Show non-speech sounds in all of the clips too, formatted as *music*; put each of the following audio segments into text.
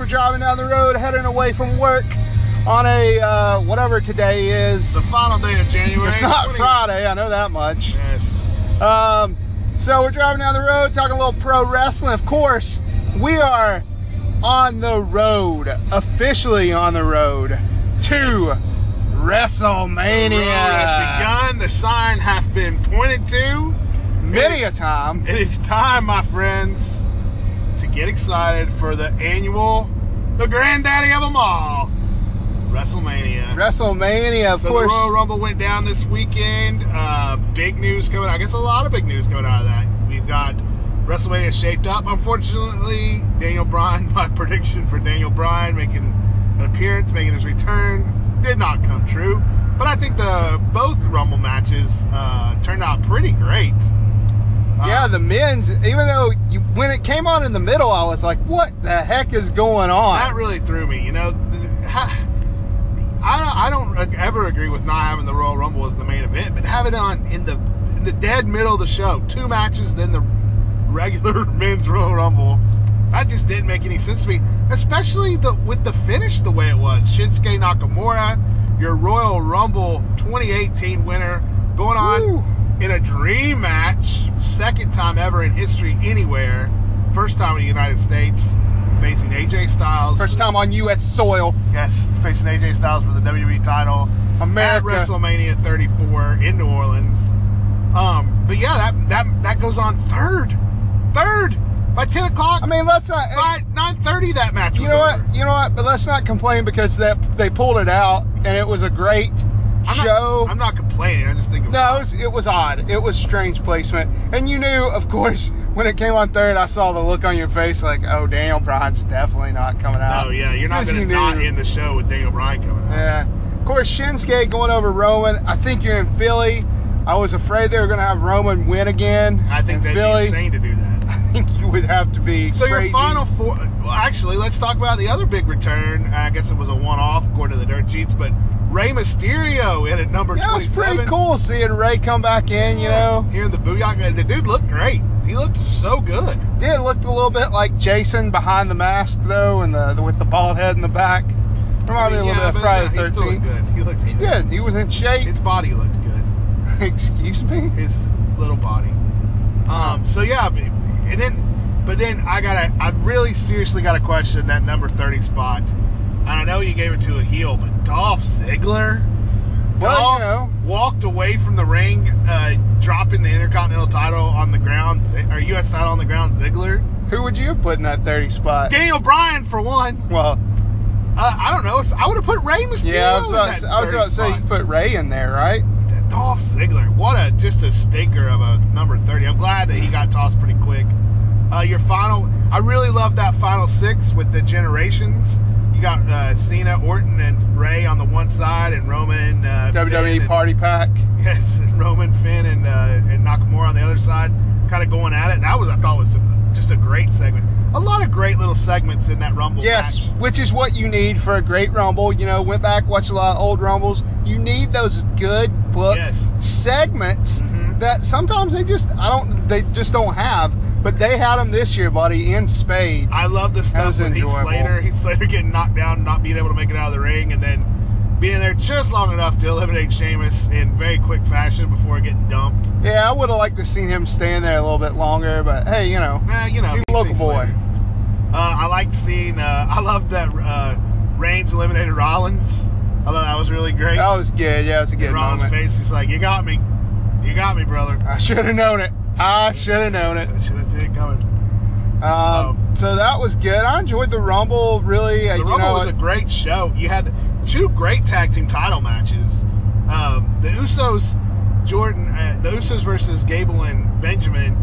We're driving down the road, heading away from work on a uh, whatever today is. The final day of January. It's not 20 Friday, I know that much. Yes. Um, so we're driving down the road, talking a little pro wrestling. Of course, we are on the road, officially on the road to WrestleMania. The road has begun. The sign hath been pointed to. Many a time. It is time, my friends, get excited for the annual, the granddaddy of them all, WrestleMania. WrestleMania, of so course. the Royal Rumble went down this weekend. Uh, big news coming. I guess a lot of big news coming out of that. We've got WrestleMania shaped up. Unfortunately, Daniel Bryan. *laughs* My prediction for Daniel Bryan making an appearance, making his return, did not come true. But I think the both Rumble matches uh, turned out pretty great. Yeah, the men's, even though you, when it came on in the middle, I was like, what the heck is going on? that really threw me. You know, I don't, I don't ever agree with not having the Royal Rumble as the main event, but have it on in the in the dead middle of the show, two matches, then the regular *laughs* men's Royal Rumble. That just didn't make any sense to me, especially the with the finish the way it was. Shinsuke Nakamura, your Royal Rumble 2018 winner, going on Woo. In a dream match, second time ever in history anywhere, first time in the United States, facing AJ Styles. First time on U.S. soil. Yes, facing AJ Styles for the WWE title. America. At WrestleMania 34 in New Orleans. Um, but yeah, that that that goes on third, third by 10 o'clock. I mean, let's not. by 9:30 that match. You was know over. what? You know what? But let's not complain because that they pulled it out and it was a great I'm show. Not, I'm not complaining. I just think it was no, it was, it was odd. It was strange placement, and you knew, of course, when it came on third. I saw the look on your face, like, "Oh, Daniel Bryan's definitely not coming out." Oh yeah, you're not going to you not end the show with Daniel Bryan coming out. Yeah. Of course, Shinsuke going over Roman. I think you're in Philly. I was afraid they were going to have Roman win again. I think in that'd Philly. be insane to do that. *laughs* I think you would have to be. So crazy. your final four. Well, actually, let's talk about the other big return. I guess it was a one-off according to the dirt sheets, but Rey Mysterio in at number Yeah, it was 27. pretty cool seeing Rey come back in. You know, Here in the Booyah, the dude looked great. He looked so good. did looked a little bit like Jason behind the mask though, and the, the with the bald head in the back. Reminded me a little Yeah, bit of Friday yeah, the he still looked good. He looked He good. did. He was in shape. His body looked good. *laughs* Excuse me. His little body. Um. So yeah, but- and then, but then I gotta. I really seriously got to question that number thirty spot. And I know you gave it to a heel, but Dolph Ziggler. Well, Dolph you know. walked away from the ring, uh, dropping the Intercontinental title on the ground, or U.S. title on the ground. Ziggler, Who would you have put in that thirty spot? Daniel Bryan for one. Well, Uh, I don't know. I would have put Rey Mysterio. yeah, I was in about, to, I was about to say you put Rey in there, right? Dolph Ziggler, what a just a stinker of a number thirty. I'm glad that he got tossed pretty quick. Uh, your final, I really love that final six with the generations. You got uh, Cena, Orton, and Rey on the one side, and Roman, uh, WWE and- *laughs* Party Pack. Yes, Roman, Finn, and uh, and Nakamura on the other side, kind of going at it. That was I thought was just a great segment. A lot of great little segments in that Rumble Yes, match. which is what you need for a great Rumble. You know, went back, watched a lot of old Rumbles. You need those good booked Yes. segments Mhm. that sometimes they just I don't they just don't have. But they had them this year, buddy, in spades. I love the stuff with Heath. Slater. Heath Slater getting knocked down, not being able to make it out of the ring, and then being there just long enough to eliminate Sheamus in very quick fashion before getting dumped. yeah, I would have liked to seen him stand there a little bit longer, but hey, you know, Eh, you know, He's a local boy. Uh, I liked seeing. Uh, *laughs* I loved that uh, Reigns eliminated Rollins. I thought that was really great. that was good. Yeah, it was a good Rollins' moment. face, he's like, "You got me, you got me, brother." I should have known it. I should have known it. I should have seen it coming. Um, so that was good. I enjoyed the Rumble. Really, uh, The you Rumble know, was a great show. You had two great tag team title matches. Um, the Usos, Jordan, uh, the Usos versus Gable and Benjamin.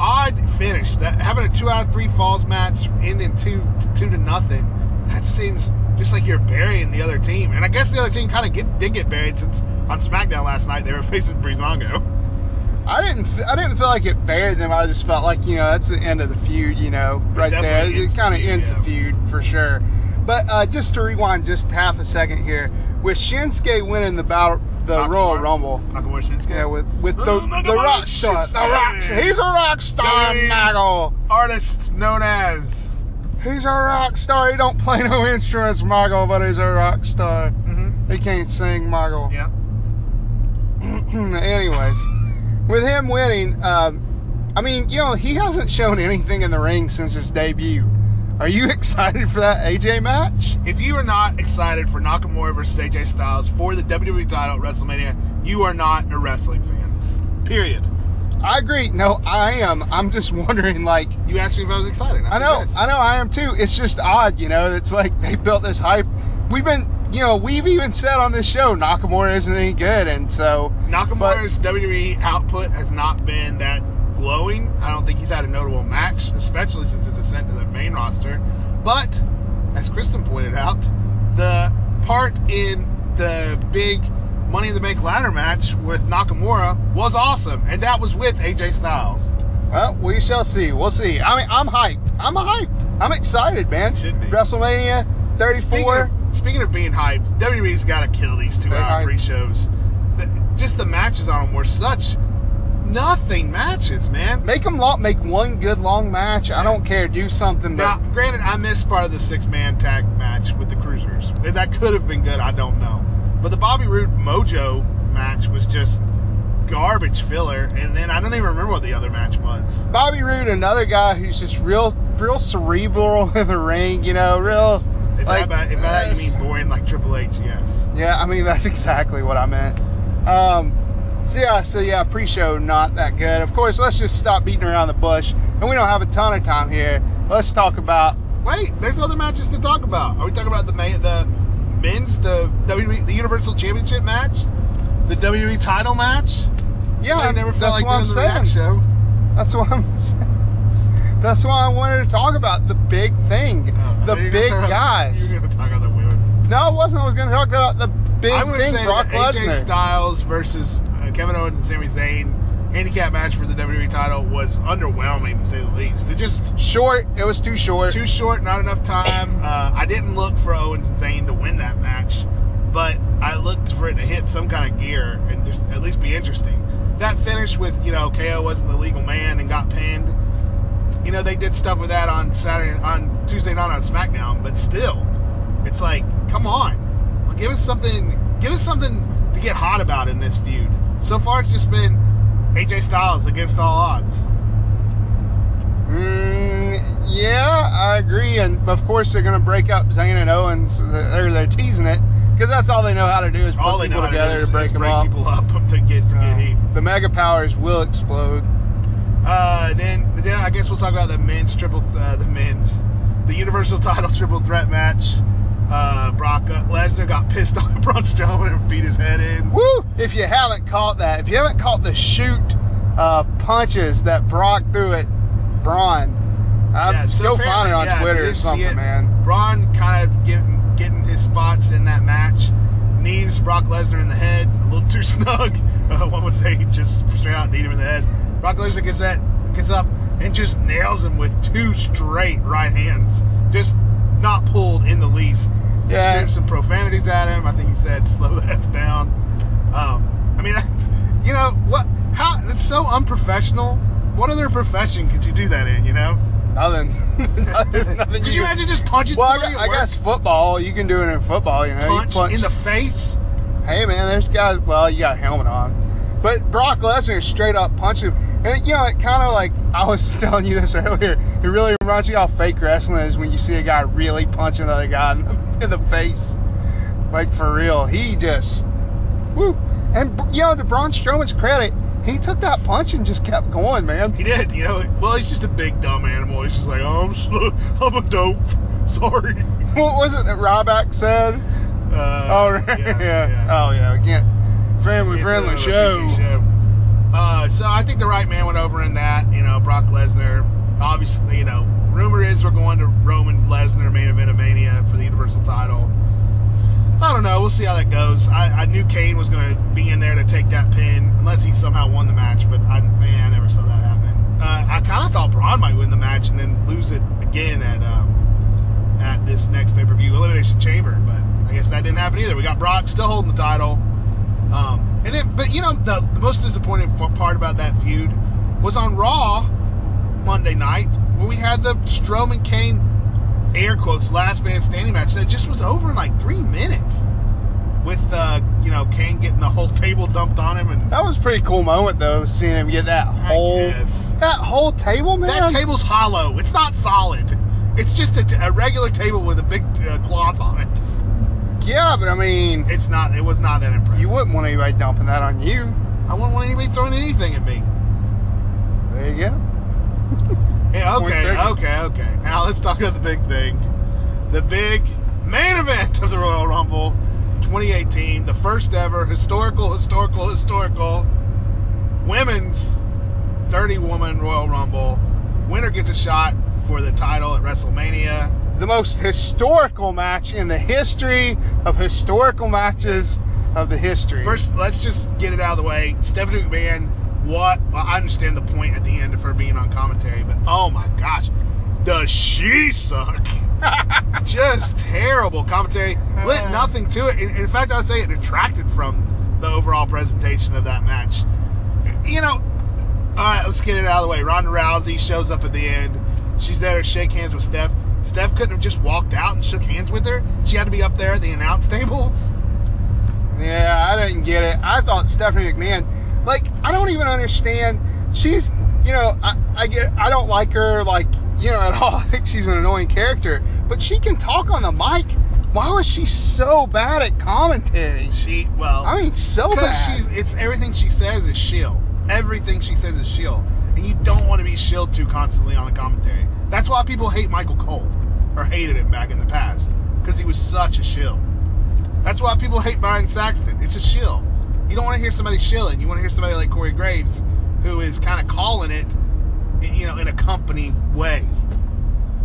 Odd finish. That having a two out of three falls match ending two two to nothing. That seems just like you're burying the other team. And I guess the other team kind of get, did get buried since on SmackDown last night they were *laughs* facing Breezango. I didn't. f- I didn't feel like it buried them. I just felt like you know that's the end of the feud. You know, right there. It kind of ends yeah. the feud for sure. But uh, just to rewind just half a second here, with Shinsuke winning the battle, the Nakamura. Royal Rumble. Nakamura Shinsuke. Yeah, with with the Oh, the rock star, the rock. He's a rock star, Michael. Artist known as. He's a rock star. He don't play no instruments, Michael, but he's a rock star. Mm-hmm. He can't sing, Michael. Yeah. *clears throat* Anyways, with him winning, um, I mean, you know, he hasn't shown anything in the ring since his debut. Are you *laughs* excited for that AJ match? If you are not excited for Nakamura versus AJ Styles for the WWE title at WrestleMania, you are not a wrestling fan. Period. I agree. No, I am. I'm just *laughs* wondering, like, You asked me if I was excited. I said know. I know, I am too. It's just odd, you know. It's like they built this hype. We've been, you know, we've even said on this show Nakamura isn't any good, and so Nakamura's WWE output has not been that glowing. I don't think he's had a notable match, especially since his ascent to the main roster. But, as Kristen pointed out, the part in the big Money in the Bank ladder match with Nakamura was awesome, and that was with AJ Styles. well, we shall see. We'll see. I mean, I'm hyped. I'm hyped. I'm excited, man. Should be. WrestleMania 34. Speaking of, speaking of being hyped, WWE's got to kill these two-hour hyped. pre-shows. Just the matches on them were such nothing matches, man. Make them long. Make one good long match. I don't care. Do something. Now, But granted, I missed part of the six-man tag match with the Cruisers. That could have been good. I don't know. But the Bobby Roode Mojo match was just garbage filler. And then I don't even remember what the other match was. Bobby Roode, another guy who's just real, real cerebral *laughs* in the ring. You know, real. If, like, that, if that you mean boring like Triple H, yes. Yeah, I mean *laughs* that's exactly what I meant. Um, so yeah, so yeah, pre-show not that good. Of course, let's just stop beating around the bush, and we don't have a ton of time here. Let's talk about. Wait, there's other matches to talk about. Are we talking about the the men's, the WWE, the Universal Championship match, the WWE title match? Yeah, I never felt that's like what I'm saying. Show. That's what I'm. *laughs* saying. That's why I wanted to talk about the big thing, Oh, the gonna big *laughs* guys. You're to talk about the women's. No, I wasn't. I was going to talk about the big I'm thing, say Brock that AJ Lesnar. Styles versus uh, Kevin Owens and Sami Zayn handicap match for the WWE title was underwhelming to say the least. It just Short. It was too short. too short, not enough time. Uh, I didn't look for Owens and Zayn to win that match, but I looked for it to hit some kind of gear and just at least be interesting. That finish with you know KO wasn't the legal man and got pinned. You know they did stuff with that on Saturday on Tuesday night on SmackDown, but still, it's like come on, Well, give us something, give us something to get hot about in this feud. So far, it's just been AJ Styles against all odds. Mm, yeah, I agree. And of course, they're going to break up Zayn and Owens. They're, they're teasing it because that's all they know how to do is put all people how to, together to break them break up. people up *laughs* to get to get heat. the mega powers will explode. Uh, then, then I guess we'll talk about the men's triple, uh, the men's, the Universal *laughs* Title triple threat match. Uh, Brock uh, Lesnar got pissed *laughs* off at Braun Strowman and beat his head in. Woo! If you haven't caught that, if you haven't caught the shoot uh, punches that Brock threw at Braun, uh, Yeah, so go find it on yeah, Twitter or something, it, man. Braun kind of getting getting his spots in that match. Knees Brock Lesnar in the head, a little too *laughs* snug. Uh, one would say just straight out knee him in the head. Brock Lesnar gets that, gets up and just nails him with two straight right hands, just not pulled in the least. Yeah. Screamed some profanities at him. I think he said, "Slow the f down." Um, I mean, *laughs* that's, you know what? How it's so unprofessional. What other profession could you do that in? You know? Nothing. *laughs* There's *laughs* nothing Could you imagine just punching Well, I, somebody gu- at I guess football. You can do it in football. You know, You punch, punch in the face? Hey man, there's guys. Well, you got a helmet on, but Brock Lesnar straight up punched him, and you know it kind of like I was *laughs* telling you this earlier. It really reminds you how fake wrestling is when you see a guy really punch another guy in the, *laughs* in the face, like for real. He just, woo, and you know to Braun Strowman's credit, he took that punch and just kept going, man. He did, you know. Well, he's just a big dumb animal. He's just like, oh, I'm, slow, *laughs* I'm a dope. Sorry. What was it that Ryback said? Uh, Oh right, yeah, Oh yeah, we can't. Family friendly show. Show. Uh, so I think the right man went over in that. You know, Brock Lesnar. Obviously, you know, rumor is we're going to Roman Lesnar main event of Mania for the Universal title. I don't know. We'll see how that goes. I, I knew Kane was going to be in there to take that pin, unless he somehow won the match. But I, man, I never saw that happen. Uh, I kind of thought Braun might win the match and then lose it again at um, at this next pay per view Elimination Chamber. But I guess that didn't happen either. We got Brock still holding the title. Um, and then, but you know, the, the most disappointing part about that feud was on Raw Monday night, where we had the Strowman Kane air quotes last man standing match that just was over in like three minutes. With uh, you know Kane getting the whole table dumped on him, and That was a pretty cool moment though, seeing him get that whole guess. that whole table, man. that table's hollow. It's not solid. It's just a regular table with a big uh, cloth on it. Yeah, but I mean, It's not. It was not that impressive. you wouldn't want anybody dumping that on you. I wouldn't want anybody throwing anything at me. There you go. *laughs* Yeah, okay, okay, okay. Now let's talk about the big thing. The big main event of the Royal Rumble 2018, the first ever historical, historical, historical women's 30 woman Royal Rumble. Winner gets a shot for the title at WrestleMania. The most historical match in the history of historical matches of the history. First, let's just get it out of the way. Stephanie McMahon, what? well, I understand the point at the end of her being on commentary, but oh my gosh, does she suck? *laughs* just terrible commentary. Lit uh-huh. nothing to it. In, in fact, I would say it detracted from the overall presentation of that match. You know, all right, let's get it out of the way. Ronda Rousey shows up at the end. She's there to shake hands with Steph. Steph couldn't have just walked out and shook hands with her. She had to be up there at the announce table. *laughs* Yeah, I didn't get it. I thought Stephanie McMahon, like, I don't even understand. She's, you know, I, I get, I don't like her, like, you know, at *laughs* all. I think she's an annoying character, but she can talk on the mic. Why was she so bad at commentary? She well, I mean, so bad. because she's it's everything she says is shield. Everything she says is shield, and you don't want to be shield to constantly on the commentary. That's why people hate Michael Cole or hated him back in the past because he was such a shield. That's why people hate Byron Saxton. It's a shield. You don't want to hear somebody shilling. You want to hear somebody like Corey Graves, who is kind of calling it, you know, in a company way.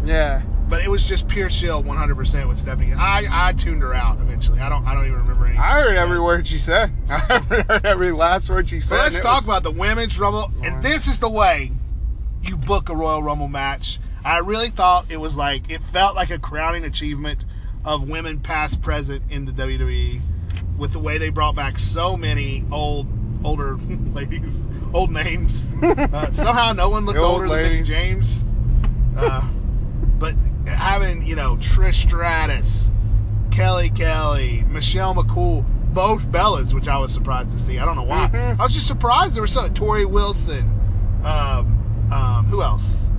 yeah. But it was just pure shield, 100% with Stephanie. I, I tuned her out eventually. I don't I don't even remember anything. I she heard said. every word she said. *laughs* I heard every last word she said. So let's talk was- about the women's rumble, and this is the way you book a Royal Rumble match. I really thought it was like it felt like a crowning achievement of women past present in the WWE with the way they brought back so many old older *laughs* ladies, old names. *laughs* Uh, somehow no one looked older than Mickie. James. Uh, but having you know Trish Stratus, Kelly Kelly, Michelle McCool, both Bellas, which I was surprised to see. I don't know why. Mhm. I was just surprised there was so Torrie Wilson. Um, um, who else?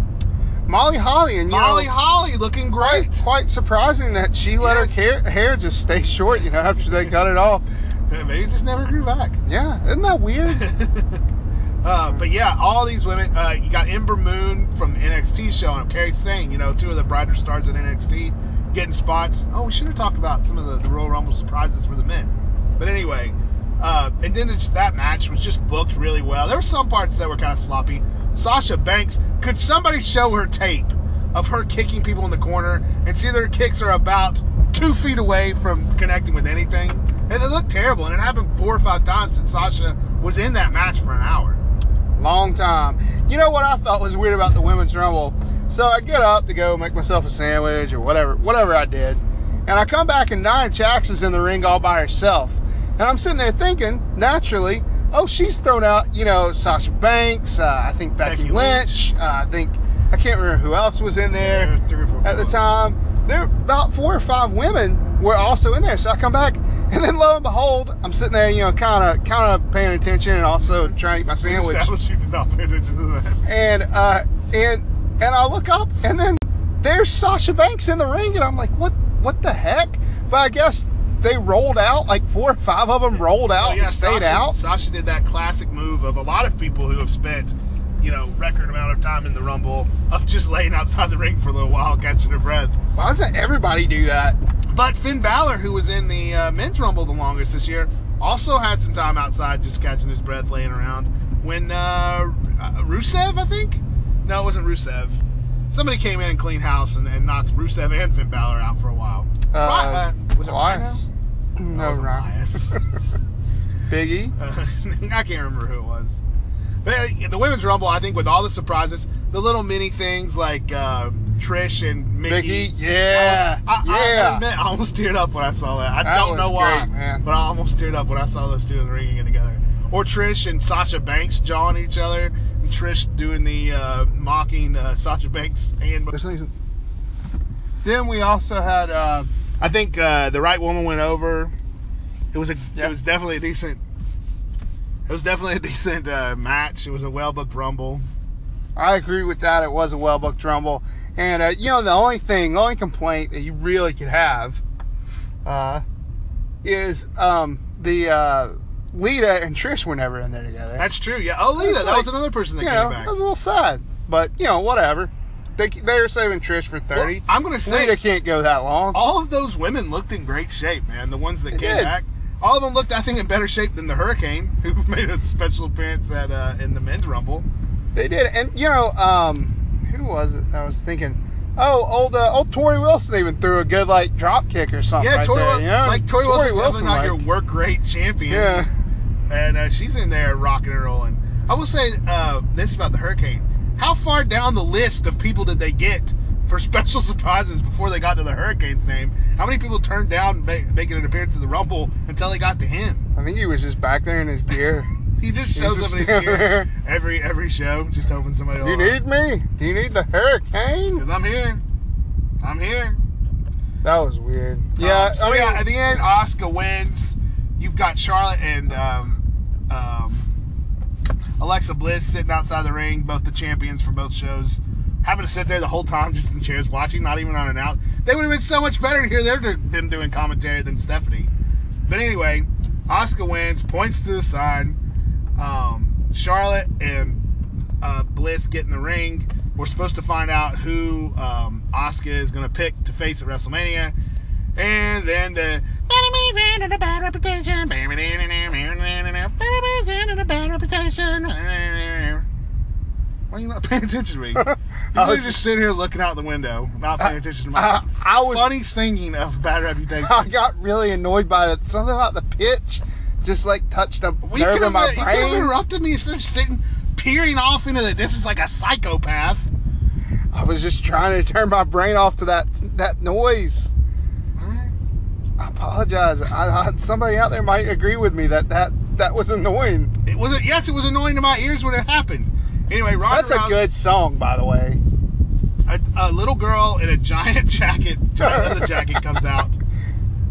Molly Holly and you Molly know, Holly looking great. quite surprising that she let Yes. her hair, hair just stay short, you know, after they cut it off. Maybe it just never grew back. Yeah, isn't that weird? *laughs* Uh, but yeah, all these women. Uh, you got Ember Moon from NXT showing up. Kairi Sane, you know, two of the brighter stars in NXT, getting spots. Oh, we should have talked about some of the, the Royal Rumble surprises for the men. But anyway, uh, and then that match was just booked really well. There were some parts that were kind of sloppy. Sasha Banks, could somebody show her tape of her kicking people in the corner and see her kicks are about two feet away from connecting with anything? And they looked terrible, and it happened four or five times since Sasha was in that match for an hour. Long time. You know what I thought was weird about the women's rumble? So I get up to go make myself a sandwich or whatever, whatever I did, and I come back and Nia Jax is in the ring all by herself, and I'm sitting there thinking, naturally, oh, she's thrown out, you know, Sasha Banks, uh, I think Becky, Becky Lynch, Lynch. Uh, I think I can't remember who else was in there Yeah, three or four at the time. There about four or five women were also in there, so I come back. *laughs* And then lo and behold, I'm sitting there, you know, kind of, kind of paying attention and also trying to eat my sandwich Established you did not pay attention to the match. and uh and and I look up and then there's Sasha Banks in the ring and I'm like what what the heck but I guess they rolled out like four or five of them rolled So, out yeah, and stayed Sasha, out Sasha did that classic move of a lot of people who have spent, you know, record amount of time in the Rumble of just laying outside the ring for a little while, catching their breath. why doesn't everybody do that But Finn Balor, who was in the uh, men's Rumble the longest this year, also had some time outside just catching his breath, laying around. When uh, uh, Rusev, I think? No, it wasn't Rusev. Somebody came in and cleaned house and, and knocked Rusev and Finn Balor out for a while. Ri- uh, was it? Rhino? No Elias. *laughs* Biggie Uh, *laughs* I can't remember who it was. But uh, the women's rumble, I think, with all the surprises, the little mini things like uh, Trish and Mickie. Mickie, yeah, I, I, yeah. I, admit, I almost teared up when I saw that. I That don't know why, great, but I almost teared up when I saw those two in the ring again together. Or Trish and Sasha Banks jawing each other, and Trish doing the uh, mocking uh, Sasha Banks hand. Then we also had uh, I think uh, the right woman went over. It was a. Yeah. It was definitely a decent. It was definitely a decent uh, match. It was a well booked rumble. I agree with that. It was a well booked rumble, and uh, you know the only thing, the only complaint that you really could have, uh, is um, the uh, Lita and Trish were never in there together. That's true. Yeah. Oh, Lita. That like, was another person that you came know, back. I was a little sad, but you know whatever. They they were saving Trish for Well, thirty. I'm gonna say Lita can't go that long. all of those women looked in great shape, man. The ones that They came did. back, all of them looked, I think, in better shape than the Hurricane, who *laughs* made a special appearance at uh, in the men's rumble. They did, and you know, um, who was it? I was thinking, oh, old uh, old Torrie Wilson even threw a good like drop kick or something. Yeah, right Torrie, there, you know? like Torrie, Wilson, Wilson, not like- your work rate champion. Yeah. and uh, she's in there rocking and rolling. I will say uh, this about the Hurricane: How far down the list of people did they get for *laughs* special surprises before they got to the Hurricane's name? How many people turned down ma- making an appearance at the Rumble until they got to him? I think he was just back there in his gear. *laughs* He just shows up in his gear every every show, just hoping somebody Do you need me? Do you need the hurricane? Because I'm here. I'm here. That was weird. Yeah, Um, so I mean, yeah, at the end, Asuka wins. You've got Charlotte and um, um, Alexa Bliss sitting outside the ring, both the champions from both shows, having to sit there the whole time just in chairs watching, not even on and out. They would have been so much better to hear their, them doing commentary than Stephanie. But anyway, Asuka wins, points to the side. Um, Charlotte and uh, Bliss get in the ring. We're supposed to find out who um, Asuka is going to pick to face at WrestleMania. And then the bad reputation. bad reputation. Why are you not paying attention to me? *laughs* You're I was- just sitting here looking out the window, not paying attention to my I, I was funny singing of bad reputation. *laughs* I got really annoyed by it. Something about the pitch just like touched a We nerve in my my you could have brain. interrupted me instead of sitting, peering off into the distance like a psychopath. I was just trying to turn my brain off to that that noise. I apologize. I, I, somebody out there might agree with me that that, that was annoying. It was yes, it was annoying to my ears when it happened. Anyway, Ronda That's a good song, by the way. a, a little girl in a giant *laughs* jacket, giant leather *laughs* jacket comes out,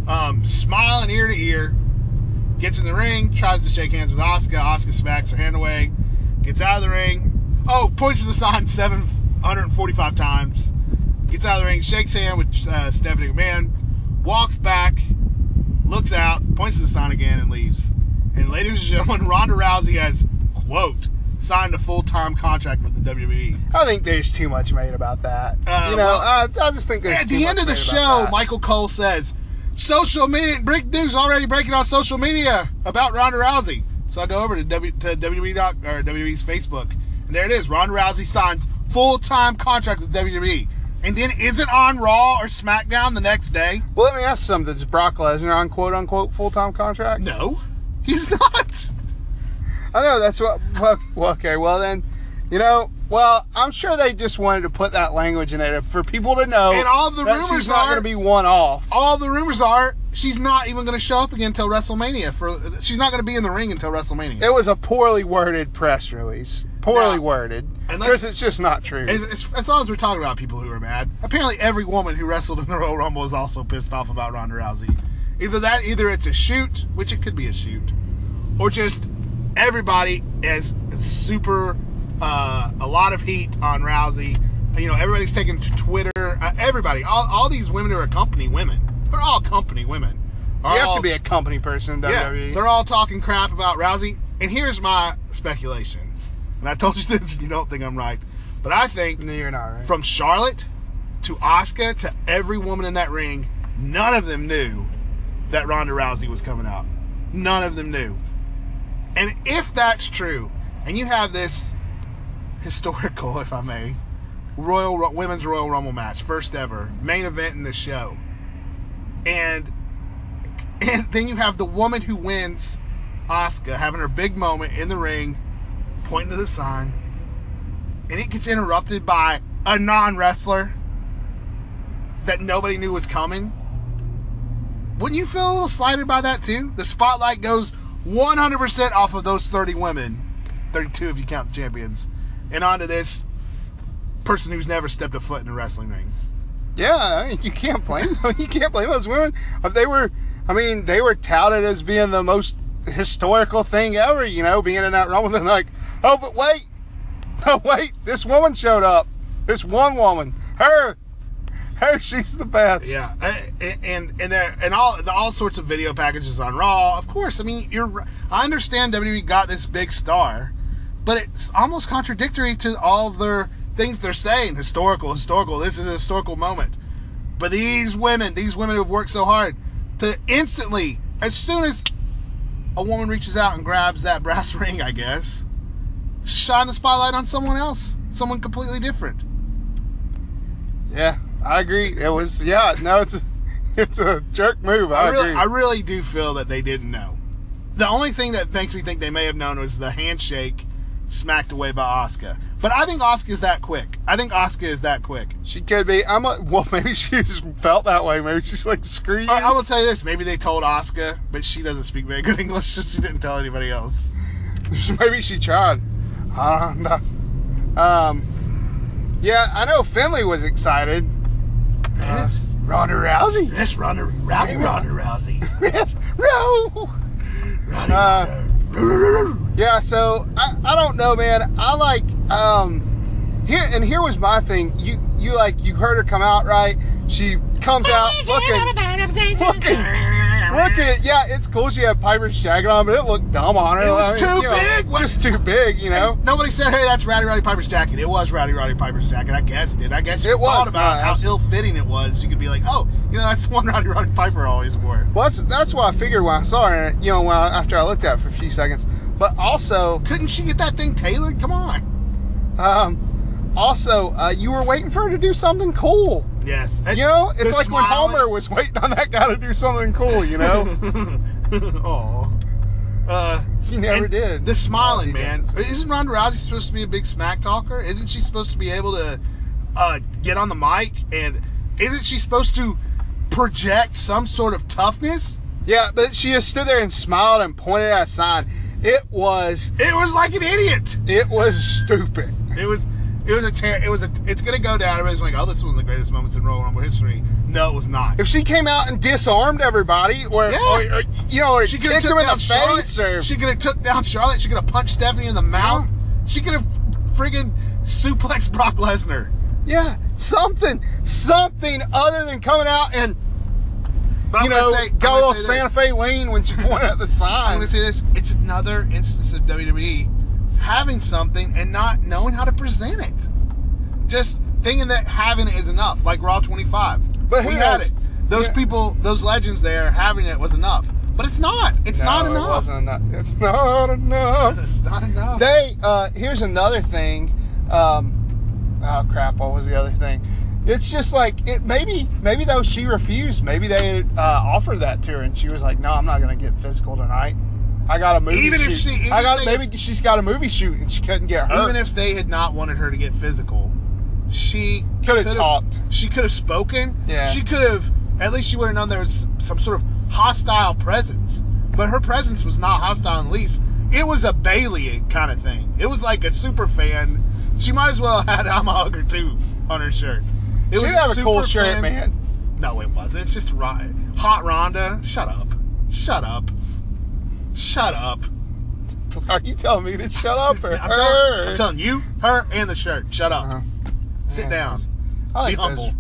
um, smiling ear to ear, gets in the ring, tries to shake hands with Asuka. Asuka smacks her hand away, gets out of the ring. Oh, points to the sign 745 times. Gets out of the ring, shakes hand with uh, Stephanie McMahon, walks back, looks out, points to the sign again, and leaves. And ladies and gentlemen, *laughs* Ronda Rousey has, quote, signed a full time contract with the. WWE. I think there's too much made about that. Uh, you know, well, I, I just think there's At the end of the show. Michael Cole says, "Social media, break news already breaking on social media about Ronda Rousey." So I go over to, w, to WWE doc, or WWE's Facebook, and there it is. Ronda Rousey signs full time contract with WWE, and then isn't on Raw or SmackDown the next day. Well, let me ask something. Is Brock Lesnar on quote unquote full time contract? No, he's not. I know that's what. Well, okay, well then, you know, well, I'm sure they just wanted to put that language in there for people to know. And all the rumors she's not are- going to be one off. All the rumors are she's not even going to show up again until WrestleMania. For she's not going to be in the ring until WrestleMania. It was a poorly worded press release. Poorly Now, worded. And Because it's just not true. As, as, long as we're talking about people who are mad, apparently every woman who wrestled in the *laughs* Royal Rumble is also pissed off about Ronda Rousey. Either that, either it's a shoot, which it could be a shoot, or just everybody is super, uh, a lot of heat on Rousey. You know, everybody's taking to Twitter. Uh, everybody, all, all these women who are company women, they're all company women. you have all- to be a company person in E. yeah, they're all talking crap about Rousey. And here's my speculation. And I told you *laughs* this, and you don't think I'm right. But I think no, you're not right. from Charlotte to Asuka to every woman in that ring, none of them knew that Ronda Rousey was coming out. None of them knew. And if that's true, and you have this historical, *laughs* if I may, Royal Women's Royal Rumble match, first ever main event in the show, and *laughs* and then you have the woman who wins, Asuka, having her big moment in the ring, pointing to the sign, and it gets interrupted by a non wrestler that nobody knew was coming, wouldn't you feel a little slighted by that too? The spotlight goes 100% off of those 30 women, 32 if you count the champions, and onto this person who's never stepped a foot in a wrestling ring. Yeah, you can't blame *laughs* them. You can't blame those women. Uh, They were, I mean, they were touted as being the most historical thing ever. You know, being in that rumble. *laughs* Then like, oh, but wait, *laughs* oh wait, this woman showed up. This one woman, her, her, she's the best. Yeah, and and there, and all the, all sorts of video packages on Raw. Of course, I mean you're. I understand WWE got this big star, but it's almost contradictory to all their things they're saying. Historical, historical. This is a historical moment. But these women, these women who've worked so hard, to instantly, as soon as a woman reaches out and grabs that brass *laughs* ring, I guess, shine the spotlight on someone else, someone completely different. Yeah, I agree. It was yeah. No, it's a, *laughs* it's a jerk move. I, I really, agree. I really do feel that they didn't know. The only thing that makes me think they may have known was the handshake smacked away by Asuka. But I think Asuka is that quick. I think Asuka is that quick. she could be. I'm a, well. *laughs* Maybe she just felt that way. Maybe she's like screw you. I, I will tell you this: maybe they told Asuka, but she doesn't speak very good *laughs* English, so she didn't tell anybody else. Maybe she tried. I don't know. Um, yeah, I know Finley was excited. Uh, Yes. Ronda Rousey. Yes, Ronda, Rowdy Ronda Rousey. yes, no. Rowdy Uh, Ronda. Yeah, so I, I don't know, man. I like um here and here was my thing. You you like you heard her come out right. She comes out looking looking looking. Yeah, it's cool. She had Piper's jacket on, but it looked dumb on her. It was I mean, too know, big. What- Just too big, you know. Nobody said, "Hey, that's Rowdy Roddy Piper's jacket." It was Rowdy Roddy Piper's jacket. I guessed it. I guess you It thought was, about how ill-fitting it was. You could be like, "Oh, you know, that's the one *laughs* Rowdy Roddy Piper always wore." Well, that's that's what I figured when I saw her. You know, I, after I looked at it for a few seconds. But also, Couldn't she get that thing tailored? Come on. um, also, uh, you were waiting for her to do something cool. Yes. And You know, it's like when Homer was waiting on that guy to do something cool. You know, *laughs* Aw. Uh, he never did. The smiling, He man. didn't. Isn't Ronda Rousey supposed to be a big smack talker? Isn't she supposed to be able to uh, get on the mic? And isn't she supposed to project some sort of toughness? Yeah, but she just stood there and smiled and pointed at a sign. It was It was like an idiot. it was stupid. It was. It was a. Ter- it was a. It's gonna go down. Everybody's like, "Oh, this was one of the greatest moments in Royal Rumble history." No, it was not. If she came out and disarmed everybody, or, Yeah. or, or, you know, or She could kicked have in the Charlotte. face, or She could have took down Charlotte. She could have punched Stephanie in the mouth. She could have friggin' suplexed Brock Lesnar. yeah, something, something other than coming out and But you know, say- I'm got a little Santa this. Fe lean when she pointed at the side. *laughs* I'm gonna say this: it's another instance of WWE having something and not knowing how to present it. Just thinking that having it is enough, like Raw 25. But we had it. Those Yeah. people, those legends there, having it was enough. But it's not. It's No, not It enough. wasn't enough. It's not enough. *laughs* It's not enough. They uh here's another thing. Um oh crap, what was the other thing? It's just like it maybe maybe though she refused. Maybe they uh offered that to her and she was like, No, I'm not gonna get physical tonight. I got a movie Even if shoot. she- even I got if they- maybe she's got a movie shoot and she couldn't get hurt. Even if they had not wanted her to get physical, she Could have talked. She could have spoken. Yeah. She could have. At least she would have known there was some sort of hostile presence. But her presence was not hostile in the least. It was a Bayley kind of thing. It was like a super fan. She might as well have *laughs* had "I'm a hugger" too on her shirt. It She'd was have a cool shirt, fan- man. No, it wasn't. It's just hot Rhonda. Shut up. Shut up. Shut up. Are you telling me to shut up or I'm her? telling, I'm telling you, her, and the shirt. Shut up. Uh-huh. Sit Yeah. down. I like Be those. humble.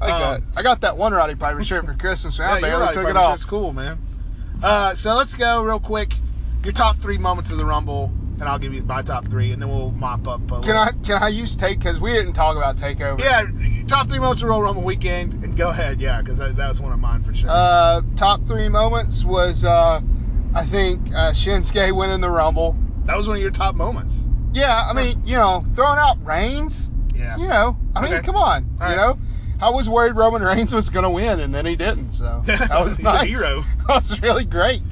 I, like Um, that. I got that one Roddy Piper shirt for Christmas and I Yeah, you're barely took it off. It's cool, man. Uh, so let's go real quick. Your top three moments of the Rumble, and I'll give you my top three, and then we'll mop up. A Can little- I can I use take because we didn't talk about takeover. Yeah, top three moments of Royal Rumble weekend, and go ahead. Yeah, because that, that was one of mine for sure. Uh, top three moments was uh, I think uh, Shinsuke winning the Rumble. that was one of your top moments. Yeah, I mean you know throwing out Reigns. Yeah. You know, I mean Okay. come on. All you right. know, I was worried Roman Reigns was gonna win and then he didn't. So *laughs* that was nice. hero. *laughs* That was really great.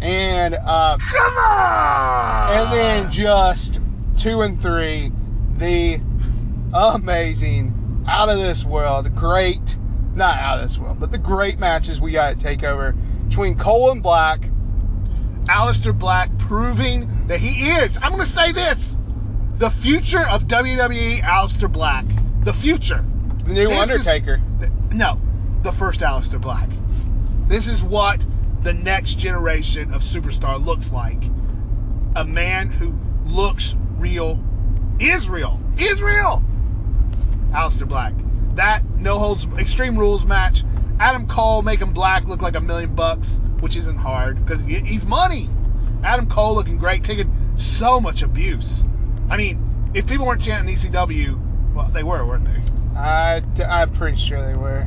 And uh, Come on. and then just two and three, the amazing, out of this world, great, not out of this world, but the great matches we got at TakeOver between Cole and Black. Aleister Black proving that he is. I'm going to say this: the future of WWE. Aleister Black, the future. The new This is- Undertaker. no, the first Aleister Black. This is what the next generation of superstar looks like. A man who looks real, is real, is real. Aleister Black. That no holds extreme rules match. Adam Cole making Black look like a million bucks, which isn't hard because he's money. Adam Cole looking great, taking so much abuse. I mean, if people weren't chanting ECW, well, they were, weren't they? I, I'm pretty sure they were.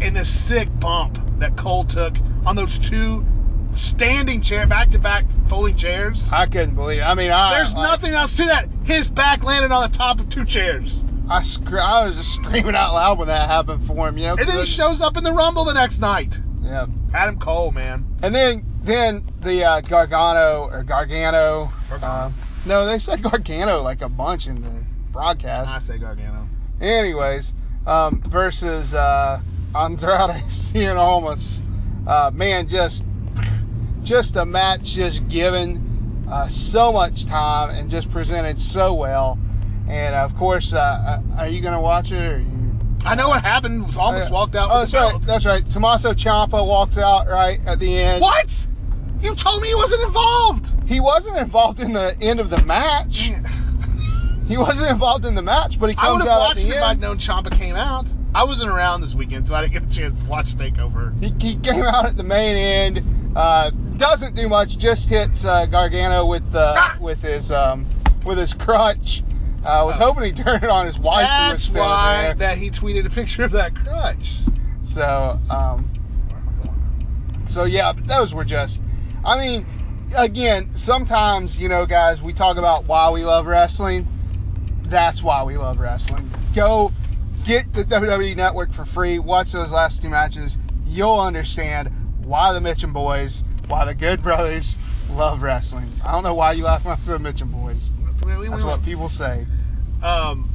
and the sick bump that Cole took on those two standing chair back to back folding chairs. I couldn't believe. It. I mean, I There's like, nothing else to that. His back landed on the top of two chairs. I scr- I was just *laughs* screaming out loud when that happened for him. You know. And then he shows up in the Rumble the next night. Yeah. Adam Cole, man. And then then the uh, Gargano or Gargano. Gargano. Uh, no, they said Gargano like a bunch in the broadcast. I say Gargano. Anyways, um, versus uh, Andrade *laughs* Cien Almas. Uh, man, just just a match just given uh, so much time and just presented so well. And of course, uh, uh, are you going to watch it? Or you, I know what happened. Was almost walked out. Oh, that's right. belt. That's right. Tommaso Ciampa walks out right at the end. What? You told me he wasn't involved. He wasn't involved in the end of the match. He wasn't involved in the match, but he I would comes have out at watched the it if I'd known Ciampa came out. I wasn't around this weekend, so I didn't get a chance to watch Takeover. He, he came out at the main end. Uh, doesn't do much. Just hits uh, Gargano with uh, Ah! with his um, with his crutch. I was hoping he'd turn it on his wife. That's why there. that he tweeted a picture of that crutch. So um, so yeah, but those were just. I mean, again, sometimes you know, guys, we talk about why we love wrestling. That's why we love wrestling. Go get the WWE Network for free. Watch those last two matches. You'll understand why the Mitchum boys, why the Good Brothers love wrestling. I don't know why you laugh when I say Mitchum boys. That's what people say. Um,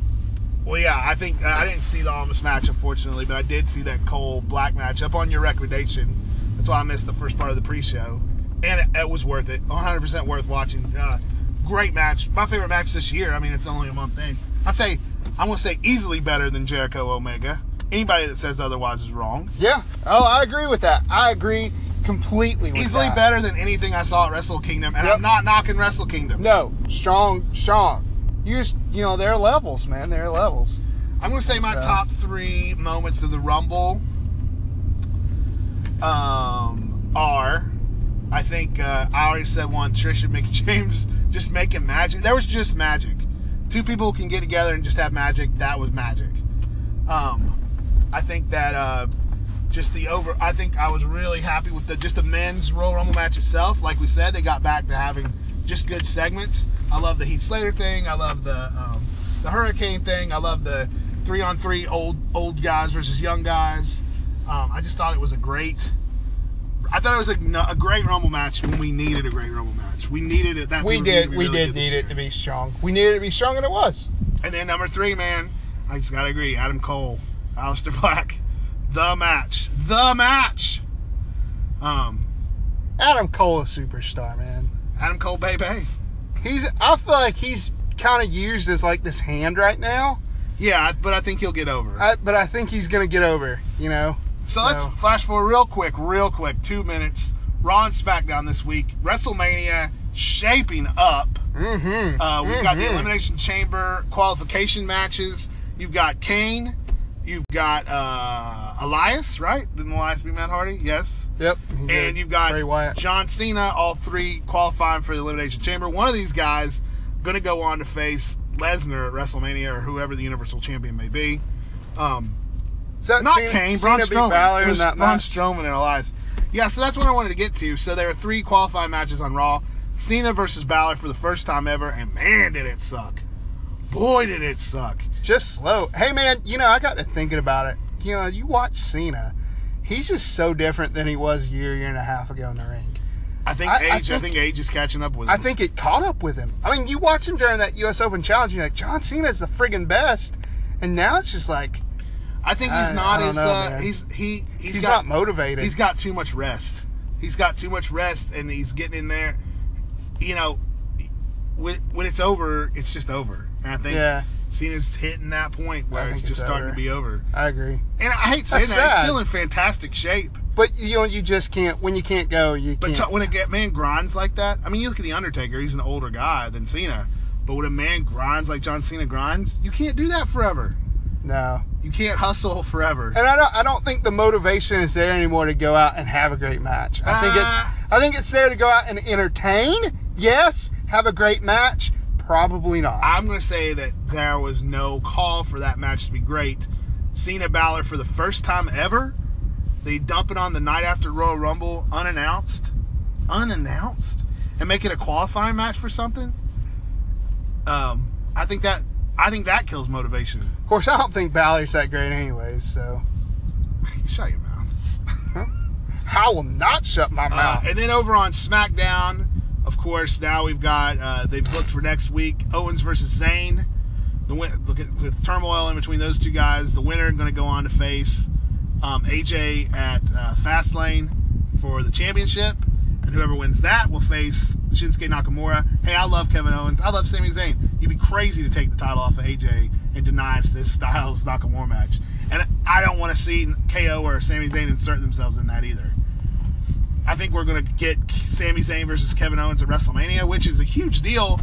well, yeah, I think I didn't see the Almas match, unfortunately, but I did see that Cole Black match up on your recommendation. That's why I missed the first part of the pre-show, and it, it was worth it. 100% worth watching. Uh, great match. My favorite match this year. I mean, it's only a month thing. I'd say I'm gonna say easily better than Jericho Omega. Anybody that says otherwise is wrong. Yeah. Oh, I agree with that. I agree completely with Easily that. better than anything I saw at Wrestle Kingdom, and Yep. I'm not knocking Wrestle Kingdom. No, strong, strong. You just, you know, there are levels, man. There are levels. I'm gonna say my So- top three moments of the Rumble um, are. I think uh, I already said one. Trisha Mickie *laughs* James just making magic. There was just magic. Two people can get together and just have magic. That was magic. Um, I think that uh, just the over. I think I was really happy with the just the men's Royal Rumble match itself. Like we said, they got back to having just good segments. I love the Heath Slater thing. I love the um, the Hurricane thing. I love the three on three old old guys versus young guys. Um, I just thought it was a great. I thought it was a, a great Rumble match when we needed a great Rumble match. We needed it. That We did, we really did need year. it to be strong. We needed it to be strong, and it was. And then number three, man, I just gotta agree. Adam Cole, Aleister Black, the match, the match. Um, Adam Cole, a superstar, man. Adam Cole, baby. He's, I feel like he's kind of used as like this hand right now, Yeah, but I think he'll get over. I, but I think he's gonna get over. You know. So, let's flash forward real quick, real quick, two minutes. Raw and SmackDown this week. WrestleMania shaping up. Mm-hmm. Uh, we've got the Elimination Chamber qualification matches. You've got Kane. You've got uh, Elias, right? Didn't Elias be Matt Hardy? Yes. Yep. And you've got John Cena, all three qualifying for the Elimination Chamber. One of these guys going to go on to face Lesnar at WrestleMania or whoever the Universal Champion may be. Um, Is not Cena- Kane, Cena Braun Strowman. Balor It in that Braun match? Strowman and Elias. Yeah, so that's what I wanted to get to. So there are three qualifying matches on Raw. Cena versus Balor for the first time ever, and man, did it suck. Boy, did it suck. just slow. Hey man, you know I got to thinking about it. You know, you watch Cena, he's just so different than he was a year, year and a half ago in the ring. I think I- I age. I think- think, age is catching up with him. I think it caught up with him. I mean, you watch him during that U.S. Open challenge, you're like, John Cena's the friggin' best. And now it's just like, I think he's I- not I as know, uh, he's he he's, he's, got not motivated. he's got too much rest. He's got too much rest, and he's getting in there. You know, when when it's over, it's just over. And I think Yeah. Cena's hitting that point where it's just it's starting over. to be over. I agree. And I hate saying That's that. He's still in fantastic shape. But, you know, you just can't, when you can't go, you But can't. t- when a get man grinds like that, I mean, you look at the Undertaker. He's an older guy than Cena. But when a man grinds like John Cena grinds, you can't do that forever. no. You can't hustle forever. And I don't, I don't think the motivation is there anymore to go out and have a great match. I think it's, Ah. I think it's there to go out and entertain. Yes. Have a great match. Probably not. I'm going to say that there was no call for that match to be great. Cena Balor for the first time ever, they dump it on the night after Royal Rumble unannounced, unannounced, and make it a qualifying match for something. Um, I think that I think that kills motivation. of course, I don't think Balor's that great anyways. So *laughs* Shut your mouth. I will not shut my Uh, mouth. and then over on SmackDown, of course, now we've got uh, they've booked for next week Owens versus Zayn. The win- look at with turmoil in between those two guys, the winner going to go on to face um, AJ at uh, Fastlane for the championship, and whoever wins that will face Shinsuke Nakamura. Hey, I love Kevin Owens. I love Sami Zayn. You'd be crazy to take the title off of AJ and deny us this Styles Nakamura match. And I don't want to see KO or Sami Zayn insert themselves in that either. I think we're going to get Sami Zayn versus Kevin Owens at WrestleMania, which is a huge deal.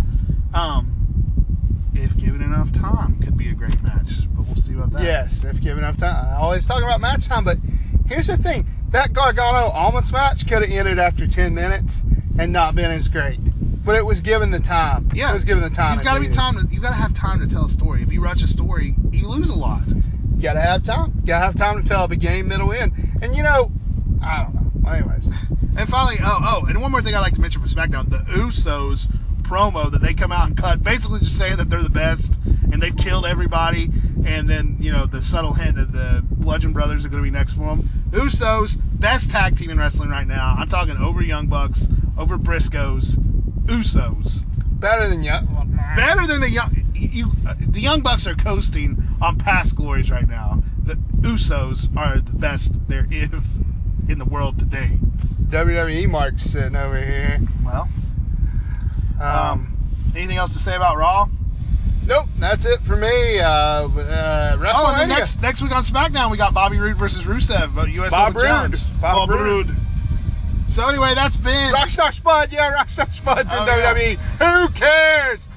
Um, if given enough time, could be a great match. But we'll see about that. Yes, if given enough time. I always talk about match time, but here's the thing: that Gargano Almas match could have ended after ten minutes and not been as great. But it was given the time. Yeah, it was given the time. You've got to be time. To, you've got to have time to tell a story. If you rush a story, you lose a lot. You gotta have time. You gotta have time to tell a beginning, middle, end. And you know, I don't know. Anyways, *laughs* And finally, oh, oh, and one more thing I'd like to mention for SmackDown: the Usos promo that they come out and cut, basically just saying that they're the best and they've killed everybody, and then you know the subtle hint that the Bludgeon Brothers are going to be next for them. Usos, best tag team in wrestling right now. I'm talking over Young Bucks, over Briscoes, Usos. better than you. better than the young you uh, the young bucks are coasting on past glories right now the usos are the best there is in the world today WWE Mark's sitting over here. well Um, um anything else to say about raw nope, that's it for me. Uh, uh, oh and WrestleMania. then next next week on smackdown we got bobby Roode versus rusev uh, us Bob Roode. Challenge. Bob Roode. So anyway that's been Rockstar Spud, yeah, Rockstar Spud's in Oh, yeah. WWE. Who cares?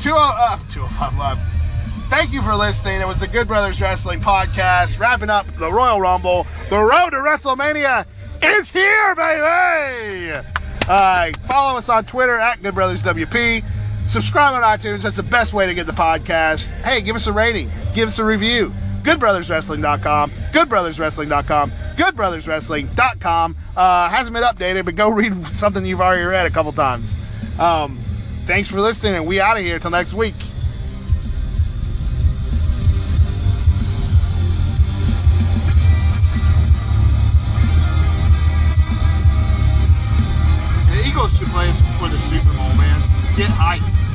20, uh, 205 Live. Thank you for listening. It was the Good Brothers Wrestling Podcast, wrapping up the Royal Rumble. The road to WrestleMania is here, baby! Uh, follow us on Twitter at Good Brothers WP. Subscribe on iTunes. That's the best way to get the podcast. Hey, give us a rating. Give us a review. GoodBrothersWrestling.com. GoodBrothersWrestling.com. GoodBrothersWrestling.com. Uh, hasn't been updated, but go *laughs* read something you've already read a couple times. Um, thanks for listening, and we out of here till next week. The Eagles should play us before the Super Bowl, man. Get hyped.